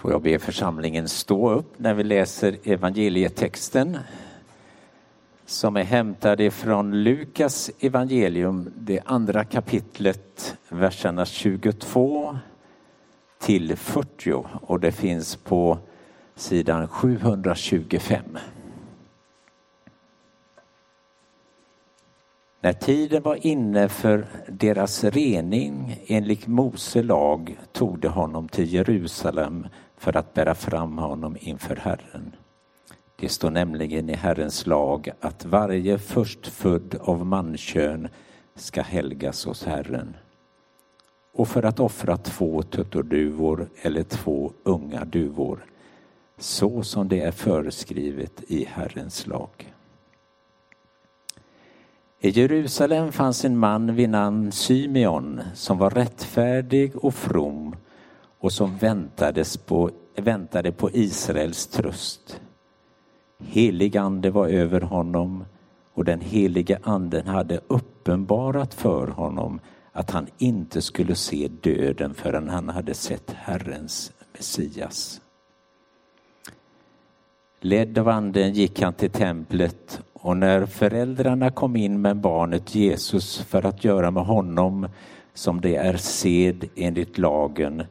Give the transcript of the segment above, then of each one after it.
Får jag be församlingen stå upp när vi läser evangelietexten som är hämtad ifrån Lukas evangelium, det andra kapitlet, verserna 22 till 40 och det finns på sidan 725. När tiden var inne för deras rening enligt Mose lag tog de honom till Jerusalem för att bära fram honom inför Herren. Det står nämligen i Herrens lag att varje förstfödd av mankön ska helgas hos Herren. Och för att offra två tuttorduvor eller två unga duvor, så som det är föreskrivet i Herrens lag. I Jerusalem fanns en man vid namn Symeon som var rättfärdig och from och som väntades på, väntade på Israels tröst. Helig ande var över honom och den helige anden hade uppenbarat för honom att han inte skulle se döden förrän han hade sett Herrens Messias. Ledd av anden gick han till templet och när föräldrarna kom in med barnet Jesus för att göra med honom som det är sed enligt lagen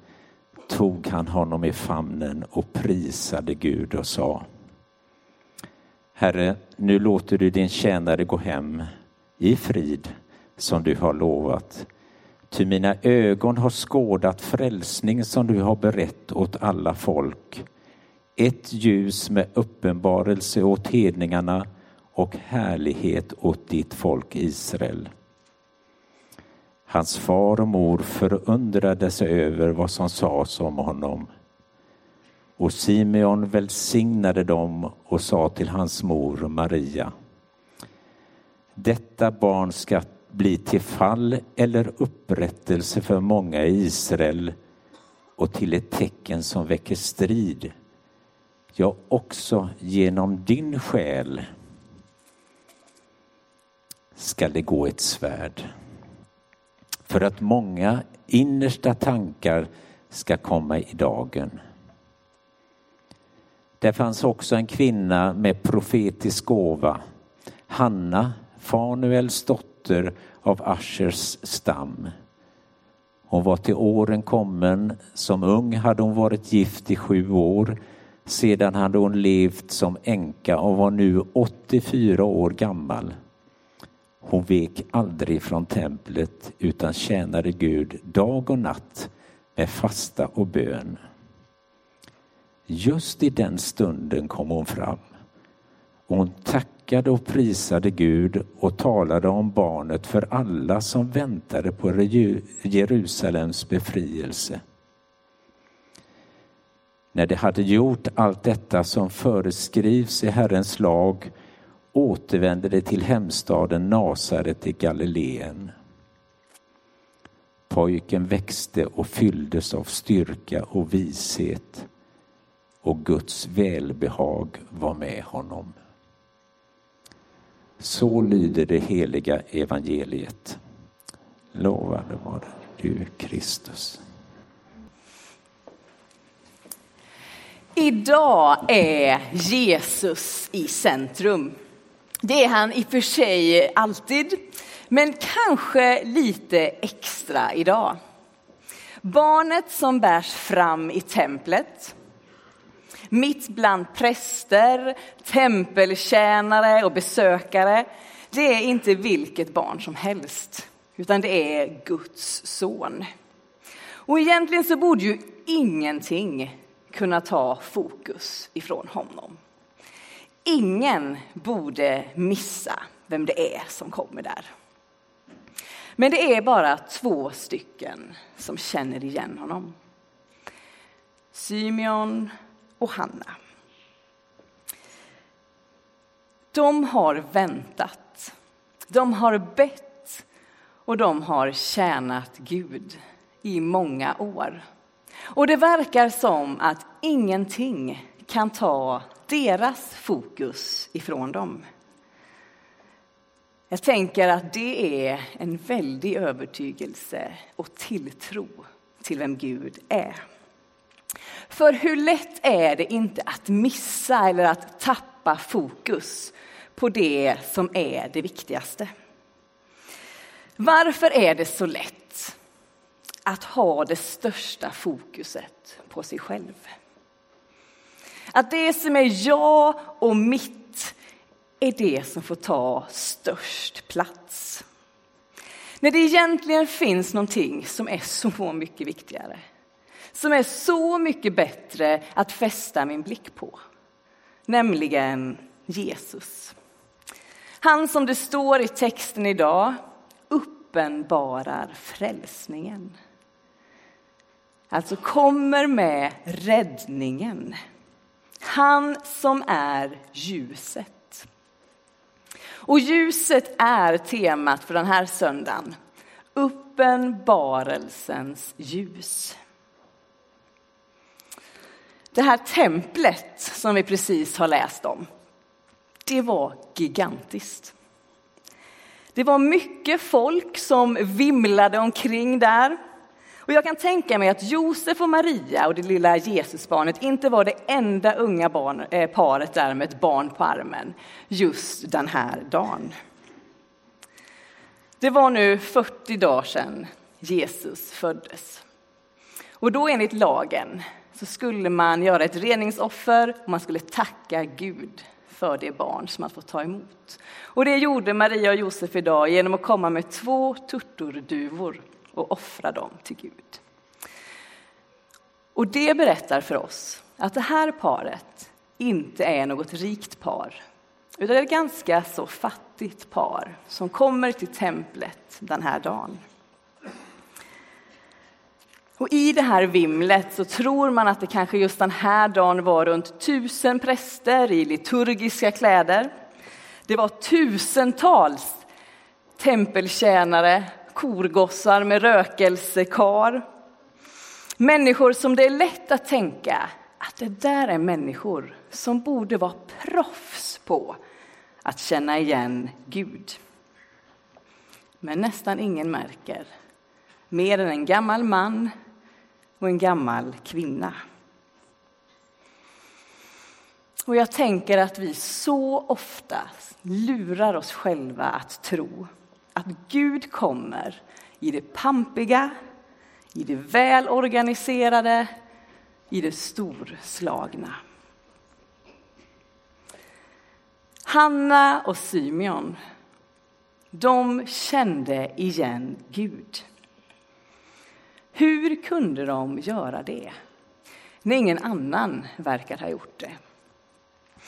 tog han honom i famnen och prisade Gud och sa Herre, nu låter du din tjänare gå hem i frid som du har lovat. Ty mina ögon har skådat frälsning som du har berett åt alla folk. Ett ljus med uppenbarelse åt hedningarna och härlighet åt ditt folk Israel. Hans far och mor förundrade sig över vad som sades om honom. Och Simeon välsignade dem och sa till hans mor Maria. Detta barn ska bli till fall eller upprättelse för många i Israel och till ett tecken som väcker strid. Ja, också genom din själ skall det gå ett svärd. För att många innersta tankar ska komma i dagen. Där fanns också en kvinna med profetisk gåva, Hanna, Fanuels dotter av Aschers stam. Hon var till åren kommen, som ung hade hon varit gift i sju år, sedan hade hon levt som änka och var nu 84 år gammal. Hon vek aldrig från templet utan tjänade Gud dag och natt med fasta och bön. Just i den stunden kom hon fram. Hon tackade och prisade Gud och talade om barnet för alla som väntade på Jerusalems befrielse. När de hade gjort allt detta som föreskrivs i Herrens lag återvände de till hemstaden Nasaret i Galileen. Pojken växte och fylldes av styrka och vishet och Guds välbehag var med honom. Så lyder det heliga evangeliet. Lovade vare du, Kristus. Idag är Jesus i centrum. Det är han i och för sig alltid, men kanske lite extra idag. Barnet som bärs fram i templet, mitt bland präster, tempeltjänare och besökare, det är inte vilket barn som helst, utan det är Guds son. Och egentligen så borde ju ingenting kunna ta fokus ifrån honom. Ingen borde missa vem det är som kommer där. Men det är bara två stycken som känner igen honom. Symeon och Hanna. De har väntat, de har bett och de har tjänat Gud i många år. Och det verkar som att ingenting kan ta deras fokus ifrån dem. Jag tänker att det är en väldig övertygelse och tilltro till vem Gud är. För hur lätt är det inte att missa eller att tappa fokus på det som är det viktigaste? Varför är det så lätt att ha det största fokuset på sig själv? Att det som är jag och mitt är det som får ta störst plats. När det egentligen finns någonting som är så mycket viktigare. Som är så mycket bättre att fästa min blick på. Nämligen Jesus. Han som det står i texten idag uppenbarar frälsningen. Alltså kommer med räddningen. Han som är ljuset. Och ljuset är temat för den här söndagen. Uppenbarelsens ljus. Det här templet som vi precis har läst om, det var gigantiskt. Det var mycket folk som vimlade omkring där. Och jag kan tänka mig att Josef och Maria och det lilla Jesusbarnet inte var det enda unga barn, eh, paret där med ett barn på armen just den här dagen. Det var nu 40 dagar sedan Jesus föddes. Och då enligt lagen så skulle man göra ett reningsoffer och man skulle tacka Gud för det barn som man fått ta emot. Och det gjorde Maria och Josef idag genom att komma med två turturduvor och offra dem till Gud. Och det berättar för oss att det här paret inte är något rikt par, utan det är ett ganska så fattigt par som kommer till templet den här dagen. Och i det här vimlet så tror man att det kanske just den här dagen var runt tusen präster i liturgiska kläder. Det var tusentals tempeltjänare, korgossar med rökelsekar. Människor som det är lätt att tänka att det där är människor som borde vara proffs på att känna igen Gud. Men nästan ingen märker mer än en gammal man och en gammal kvinna. Och jag tänker att vi så ofta lurar oss själva att tro att Gud kommer i det pampiga, i det välorganiserade, i det storslagna. Hanna och Symeon, de kände igen Gud. Hur kunde de göra det? När ingen annan verkar ha gjort det.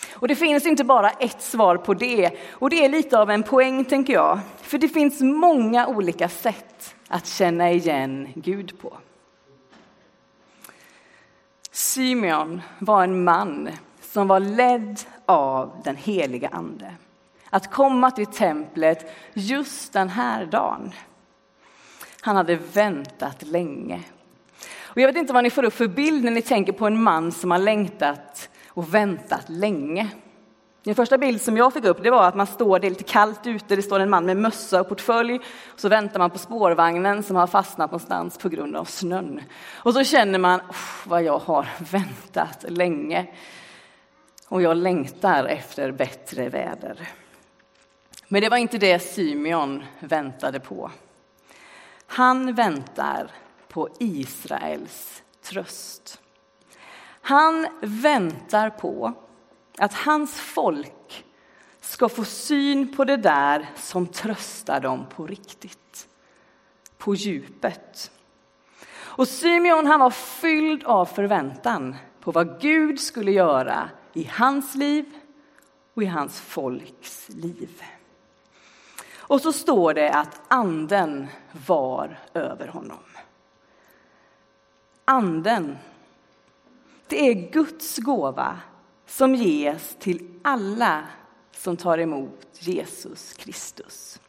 Och det finns inte bara ett svar på det, och det är lite av en poäng tänker jag. För det finns många olika sätt att känna igen Gud på. Symeon var en man som var ledd av den heliga ande. Att komma till templet just den här dagen. Han hade väntat länge. Och jag vet inte vad ni får upp för bild när ni tänker på en man som har längtat och väntat länge. Den första bild som jag fick upp det var att man står, det är lite kallt ute, det står en man med mössa och portfölj. Och så väntar man på spårvagnen som har fastnat någonstans på grund av snön. Och så känner man, vad jag har väntat länge. Och jag längtar efter bättre väder. Men det var inte det Symeon väntade på. Han väntar på Israels tröst. Han väntar på att hans folk ska få syn på det där som tröstar dem på riktigt, på djupet. Och Symeon han var fylld av förväntan på vad Gud skulle göra i hans liv och i hans folks liv. Och så står det att anden var över honom. Anden, det är Guds gåva som ges till alla som tar emot Jesus Kristus.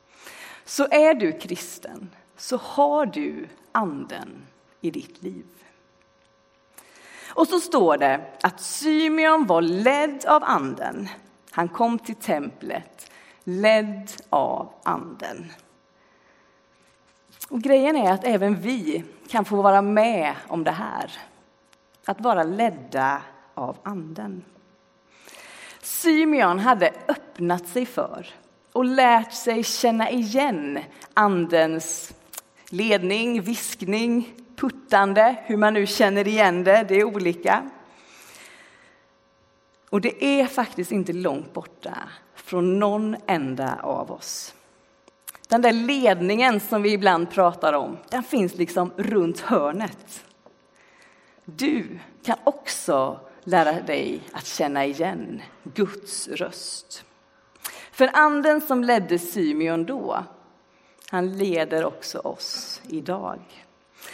Så är du kristen, så har du anden i ditt liv. Och så står det att Symeon var ledd av anden. Han kom till templet ledd av anden. Och grejen är att även vi kan få vara med om det här att vara ledda av Anden. Symeon hade öppnat sig för och lärt sig känna igen Andens ledning, viskning, puttande, hur man nu känner igen det, det är olika. Och det är faktiskt inte långt borta från någon enda av oss. Den där ledningen som vi ibland pratar om, den finns liksom runt hörnet. Du kan också lära dig att känna igen Guds röst. För anden som ledde Symeon då, han leder också oss idag.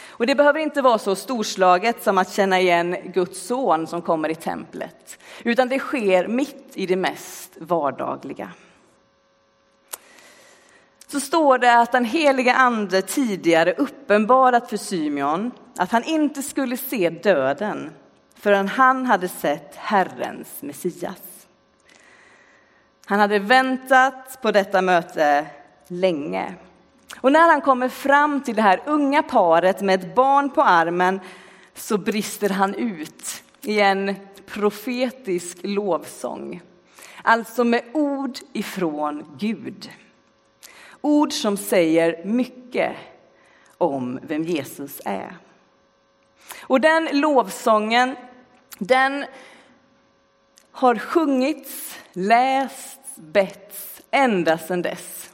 Och det behöver inte vara så storslaget som att känna igen Guds son som kommer i templet, utan det sker mitt i det mest vardagliga. Så står det att den heliga ande tidigare uppenbarat för Symeon att han inte skulle se döden förrän han hade sett Herrens Messias. Han hade väntat på detta möte länge. Och när han kommer fram till det här unga paret med ett barn på armen så brister han ut i en profetisk lovsång. Alltså med ord ifrån Gud. Ord som säger mycket om vem Jesus är. Och den lovsången, den har sjungits, lästs, betts ända sedan dess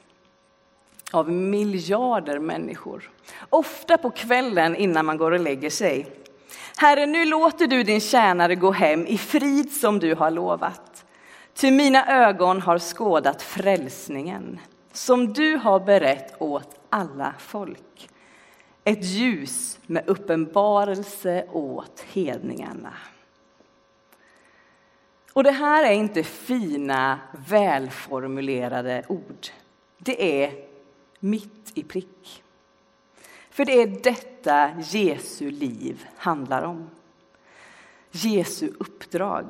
av miljarder människor. Ofta på kvällen innan man går och lägger sig. Herre, nu låter du din tjänare gå hem i frid som du har lovat. Ty mina ögon har skådat frälsningen som du har berett åt alla folk. Ett ljus med uppenbarelse åt hedningarna. Och det här är inte fina, välformulerade ord. Det är mitt i prick. För det är detta Jesu liv handlar om. Jesu uppdrag.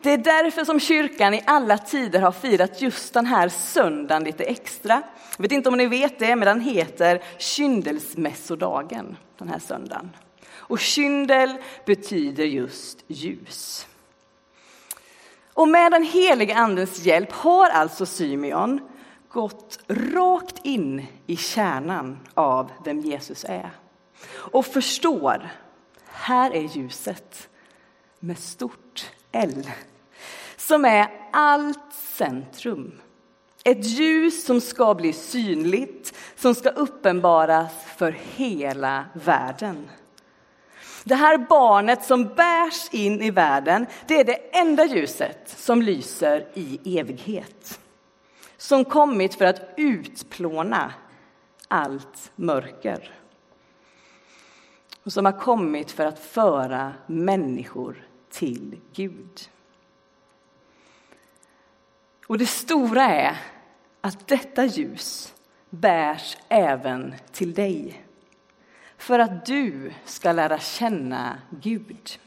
Det är därför som kyrkan i alla tider har firat just den här söndagen lite extra. Jag vet inte om ni vet det, men den heter kyndelsmässodagen den här söndagen. Och kyndel betyder just ljus. Och med den heliga andens hjälp har alltså Symeon gått rakt in i kärnan av vem Jesus är och förstår, här är ljuset med stort L som är allt centrum. Ett ljus som ska bli synligt, som ska uppenbaras för hela världen. Det här barnet som bärs in i världen, det är det enda ljuset som lyser i evighet. Som kommit för att utplåna allt mörker. Och som har kommit för att föra människor till Gud. Och det stora är att detta ljus bärs även till dig. För att du ska lära känna Gud.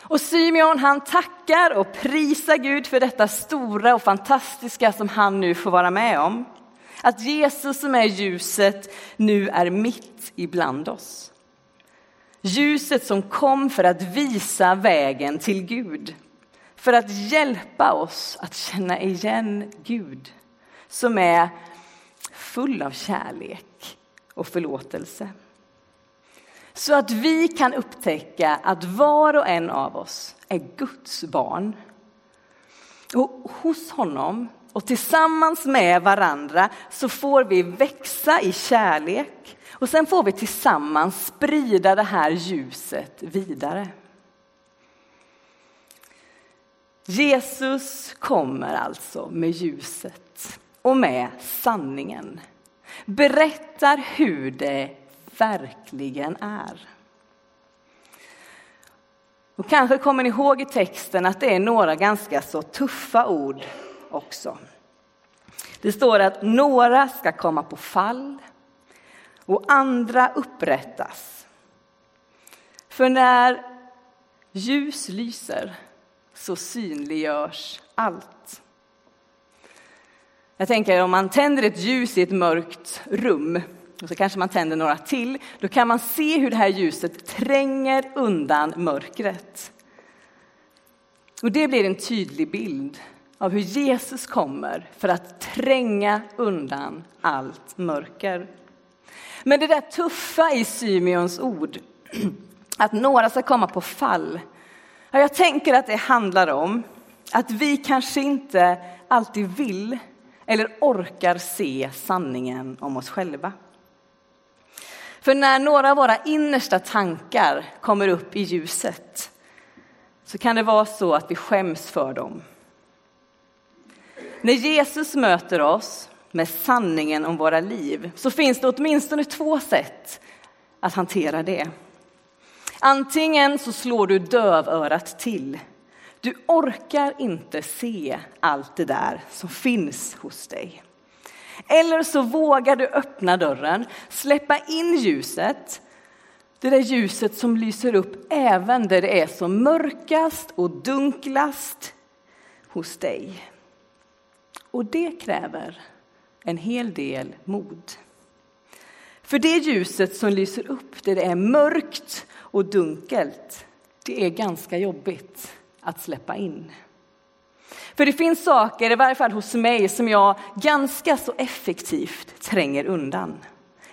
Och Symeon han tackar och prisar Gud för detta stora och fantastiska som han nu får vara med om. Att Jesus som är ljuset nu är mitt ibland oss. Ljuset som kom för att visa vägen till Gud. För att hjälpa oss att känna igen Gud som är full av kärlek och förlåtelse. Så att vi kan upptäcka att var och en av oss är Guds barn. Och hos honom och tillsammans med varandra så får vi växa i kärlek och sen får vi tillsammans sprida det här ljuset vidare. Jesus kommer alltså med ljuset och med sanningen. Berättar hur det verkligen är. Och kanske kommer ni ihåg i texten att det är några ganska så tuffa ord också. Det står att några ska komma på fall och andra upprättas. För när ljus lyser så synliggörs allt. Jag tänker om man tänder ett ljus i ett mörkt rum och så kanske man tänder några till, då kan man se hur det här ljuset tränger undan mörkret. Och det blir en tydlig bild av hur Jesus kommer för att tränga undan allt mörker. Men det där tuffa i Symeons ord, att några ska komma på fall, jag tänker att det handlar om att vi kanske inte alltid vill eller orkar se sanningen om oss själva. För när några av våra innersta tankar kommer upp i ljuset så kan det vara så att vi skäms för dem. När Jesus möter oss med sanningen om våra liv så finns det åtminstone två sätt att hantera det. Antingen så slår du dövörat till. Du orkar inte se allt det där som finns hos dig. Eller så vågar du öppna dörren, släppa in ljuset, det där ljuset som lyser upp även där det är som mörkast och dunklast hos dig. Och det kräver en hel del mod. För det ljuset som lyser upp där det är mörkt och dunkelt, det är ganska jobbigt att släppa in. För det finns saker, i varje fall hos mig, som jag ganska så effektivt tränger undan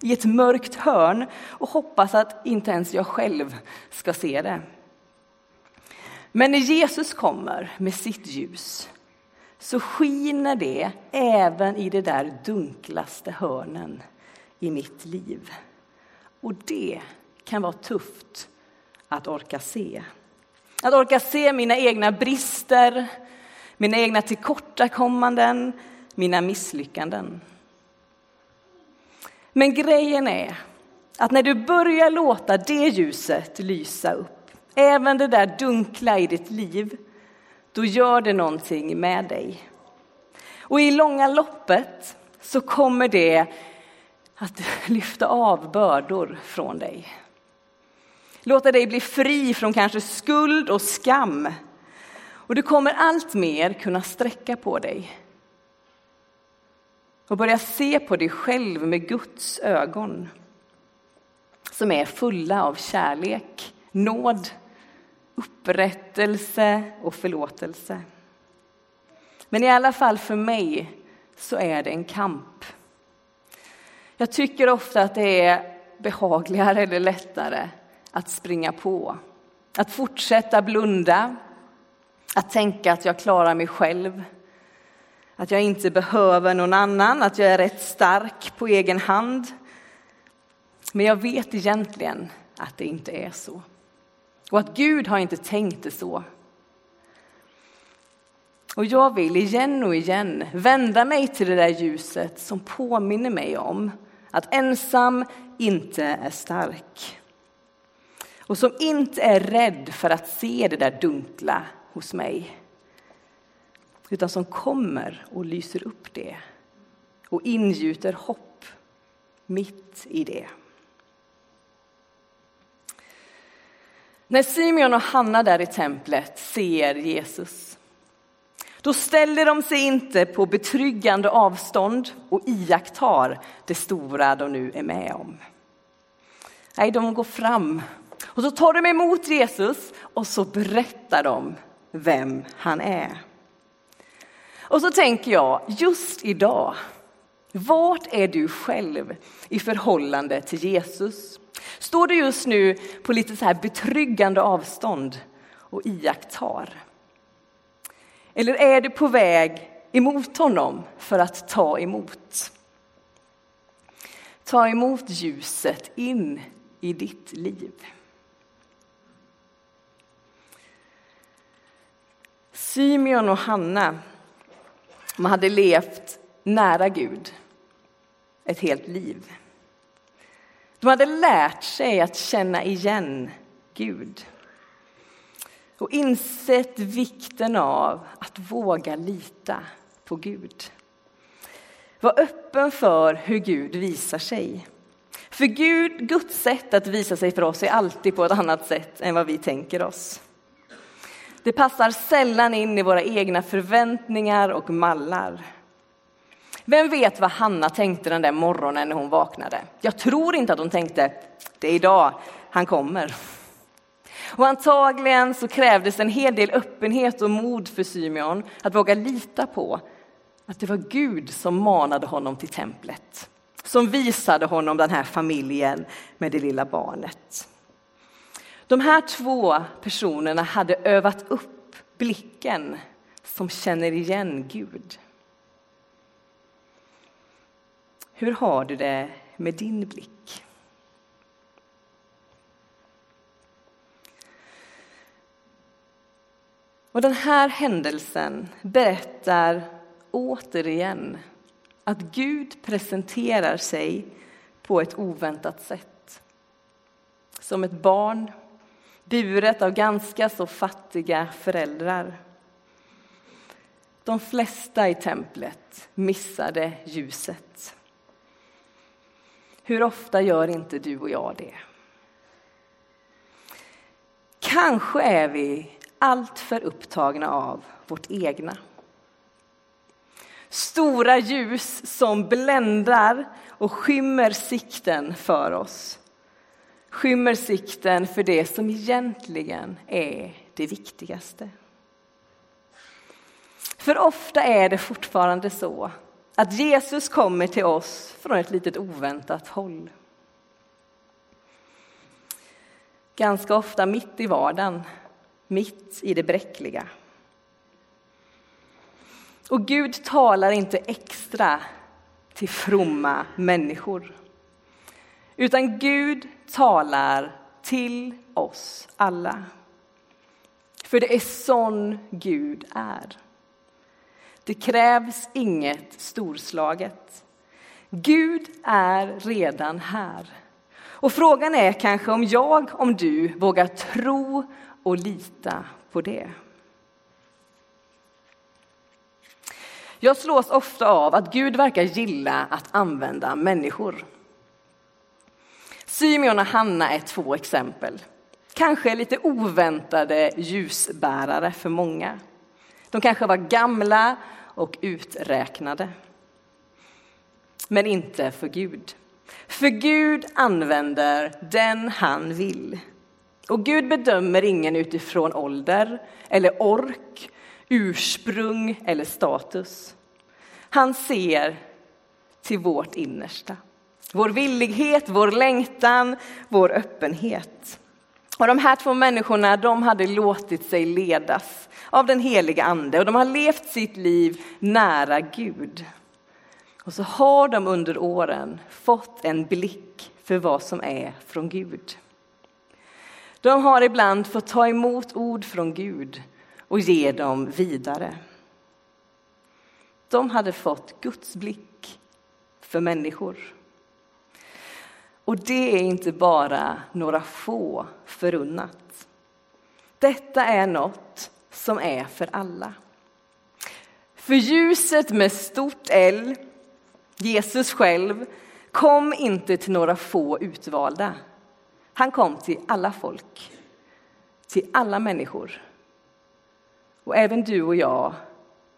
i ett mörkt hörn och hoppas att inte ens jag själv ska se det. Men när Jesus kommer med sitt ljus så skiner det även i de där dunklaste hörnen i mitt liv. Och det kan vara tufft att orka se. Att orka se mina egna brister, mina egna tillkortakommanden, mina misslyckanden. Men grejen är att när du börjar låta det ljuset lysa upp, även det där dunkla i ditt liv, då gör det någonting med dig. Och i långa loppet så kommer det att lyfta av bördor från dig. Låta dig bli fri från kanske skuld och skam. Och du kommer allt mer kunna sträcka på dig. Och börja se på dig själv med Guds ögon. Som är fulla av kärlek, nåd, upprättelse och förlåtelse. Men i alla fall för mig så är det en kamp. Jag tycker ofta att det är behagligare eller lättare att springa på. Att fortsätta blunda, att tänka att jag klarar mig själv. Att jag inte behöver någon annan, att jag är rätt stark på egen hand. Men jag vet egentligen att det inte är så. Och att Gud har inte tänkt det så. Och jag vill igen och igen vända mig till det där ljuset som påminner mig om att ensam inte är stark. Och som inte är rädd för att se det där dunkla hos mig. Utan som kommer och lyser upp det och ingjuter hopp mitt i det. När Simeon och Hanna där i templet ser Jesus då ställer de sig inte på betryggande avstånd och iakttar det stora de nu är med om. Nej, de går fram och så tar de emot Jesus och så berättar de vem han är. Och så tänker jag, just idag, vart är du själv i förhållande till Jesus? Står du just nu på lite så här betryggande avstånd och iakttar? Eller är du på väg emot honom för att ta emot? Ta emot ljuset in i ditt liv. Symeon och Hanna de hade levt nära Gud ett helt liv. De hade lärt sig att känna igen Gud och insett vikten av att våga lita på Gud. Var öppen för hur Gud visar sig. För Gud, Guds sätt att visa sig för oss är alltid på ett annat sätt än vad vi tänker oss. Det passar sällan in i våra egna förväntningar och mallar. Vem vet vad Hanna tänkte den där morgonen när hon vaknade? Jag tror inte att hon tänkte, det är idag han kommer. Och antagligen så krävdes en hel del öppenhet och mod för Symeon att våga lita på att det var Gud som manade honom till templet, som visade honom den här familjen med det lilla barnet. De här två personerna hade övat upp blicken som känner igen Gud. Hur har du det med din blick? Och den här händelsen berättar återigen att Gud presenterar sig på ett oväntat sätt. Som ett barn buret av ganska så fattiga föräldrar. De flesta i templet missade ljuset. Hur ofta gör inte du och jag det? Kanske är vi alltför upptagna av vårt egna. Stora ljus som bländar och skymmer sikten för oss. Skymmer sikten för det som egentligen är det viktigaste. För ofta är det fortfarande så att Jesus kommer till oss från ett litet oväntat håll. Ganska ofta mitt i vardagen, mitt i det bräckliga. Och Gud talar inte extra till fromma människor. Utan Gud talar till oss alla. För det är sån Gud är. Det krävs inget storslaget. Gud är redan här. Och frågan är kanske om jag, om du, vågar tro och lita på det. Jag slås ofta av att Gud verkar gilla att använda människor. Symeon och Hanna är två exempel. Kanske lite oväntade ljusbärare för många. De kanske var gamla och uträknade. Men inte för Gud. För Gud använder den han vill. Och Gud bedömer ingen utifrån ålder eller ork, ursprung eller status. Han ser till vårt innersta. Vår villighet, vår längtan, vår öppenhet. Och de här två människorna de hade låtit sig ledas av den heliga ande och de har levt sitt liv nära Gud. Och så har de under åren fått en blick för vad som är från Gud. De har ibland fått ta emot ord från Gud och ge dem vidare. De hade fått Guds blick för människor. Och det är inte bara några få förunnat. Detta är något som är för alla. För ljuset med stort L, Jesus själv, kom inte till några få utvalda. Han kom till alla folk, till alla människor. Och även du och jag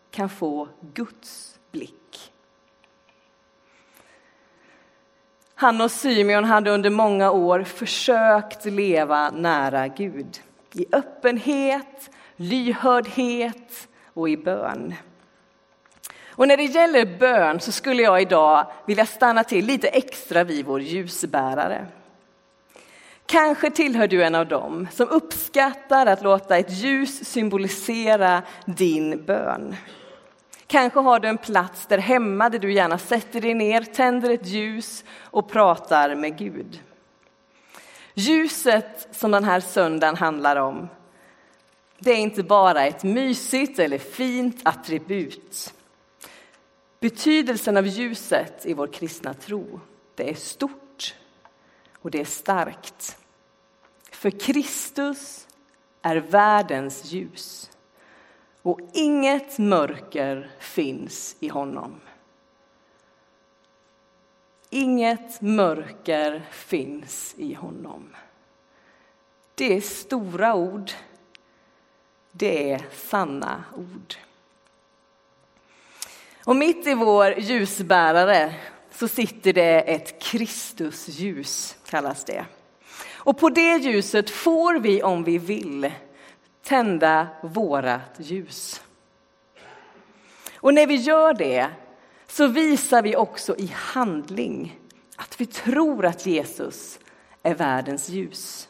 kan få Guds blick. Han och Symeon hade under många år försökt leva nära Gud i öppenhet, lyhördhet och i bön. Och när det gäller bön så skulle jag idag vilja stanna till lite extra vid vår ljusbärare. Kanske tillhör du en av dem som uppskattar att låta ett ljus symbolisera din bön. Kanske har du en plats där hemma där du gärna sätter dig ner, tänder ett ljus och pratar med Gud. Ljuset som den här söndagen handlar om, det är inte bara ett mysigt eller fint attribut. Betydelsen av ljuset i vår kristna tro, det är stort och det är starkt. För Kristus är världens ljus och inget mörker finns i honom. Inget mörker finns i honom. Det är stora ord. Det är sanna ord. Och mitt i vår ljusbärare så sitter det ett Kristusljus, kallas det. Och på det ljuset får vi, om vi vill, tända vårat ljus. Och när vi gör det så visar vi också i handling att vi tror att Jesus är världens ljus.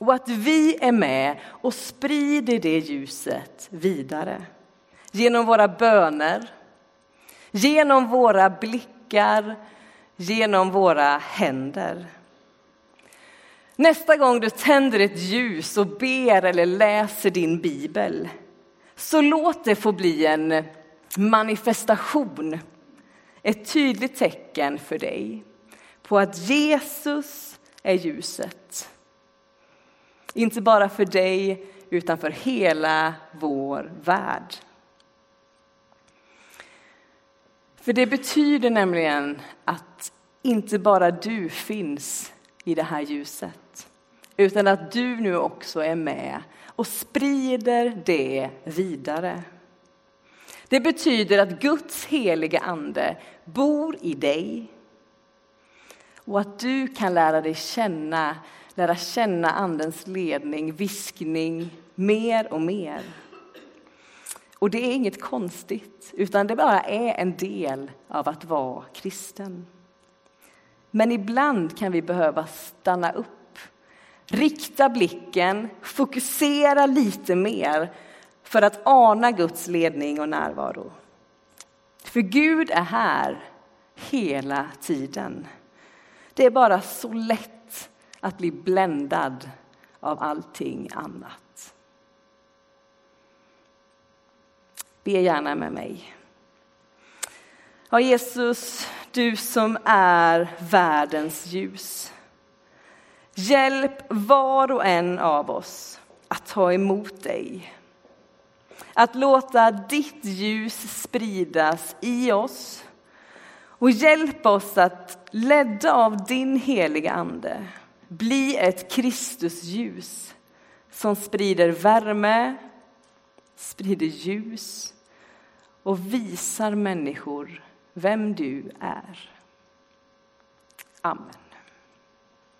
Och att vi är med och sprider det ljuset vidare. Genom våra böner, genom våra blickar, genom våra händer. Nästa gång du tänder ett ljus och ber eller läser din bibel så låt det få bli en manifestation, ett tydligt tecken för dig på att Jesus är ljuset. Inte bara för dig, utan för hela vår värld. För det betyder nämligen att inte bara du finns i det här ljuset, utan att du nu också är med och sprider det vidare. Det betyder att Guds heliga ande bor i dig och att du kan lära dig känna, lära känna andens ledning, viskning mer och mer. Och det är inget konstigt, utan det bara är en del av att vara kristen. Men ibland kan vi behöva stanna upp, rikta blicken, fokusera lite mer för att ana Guds ledning och närvaro. För Gud är här hela tiden. Det är bara så lätt att bli bländad av allting annat. Be gärna med mig. Ja, Jesus, du som är världens ljus. Hjälp var och en av oss att ta emot dig. Att låta ditt ljus spridas i oss och hjälp oss att, ledda av din heliga Ande, bli ett Kristusljus som sprider värme, sprider ljus och visar människor vem du är. Amen.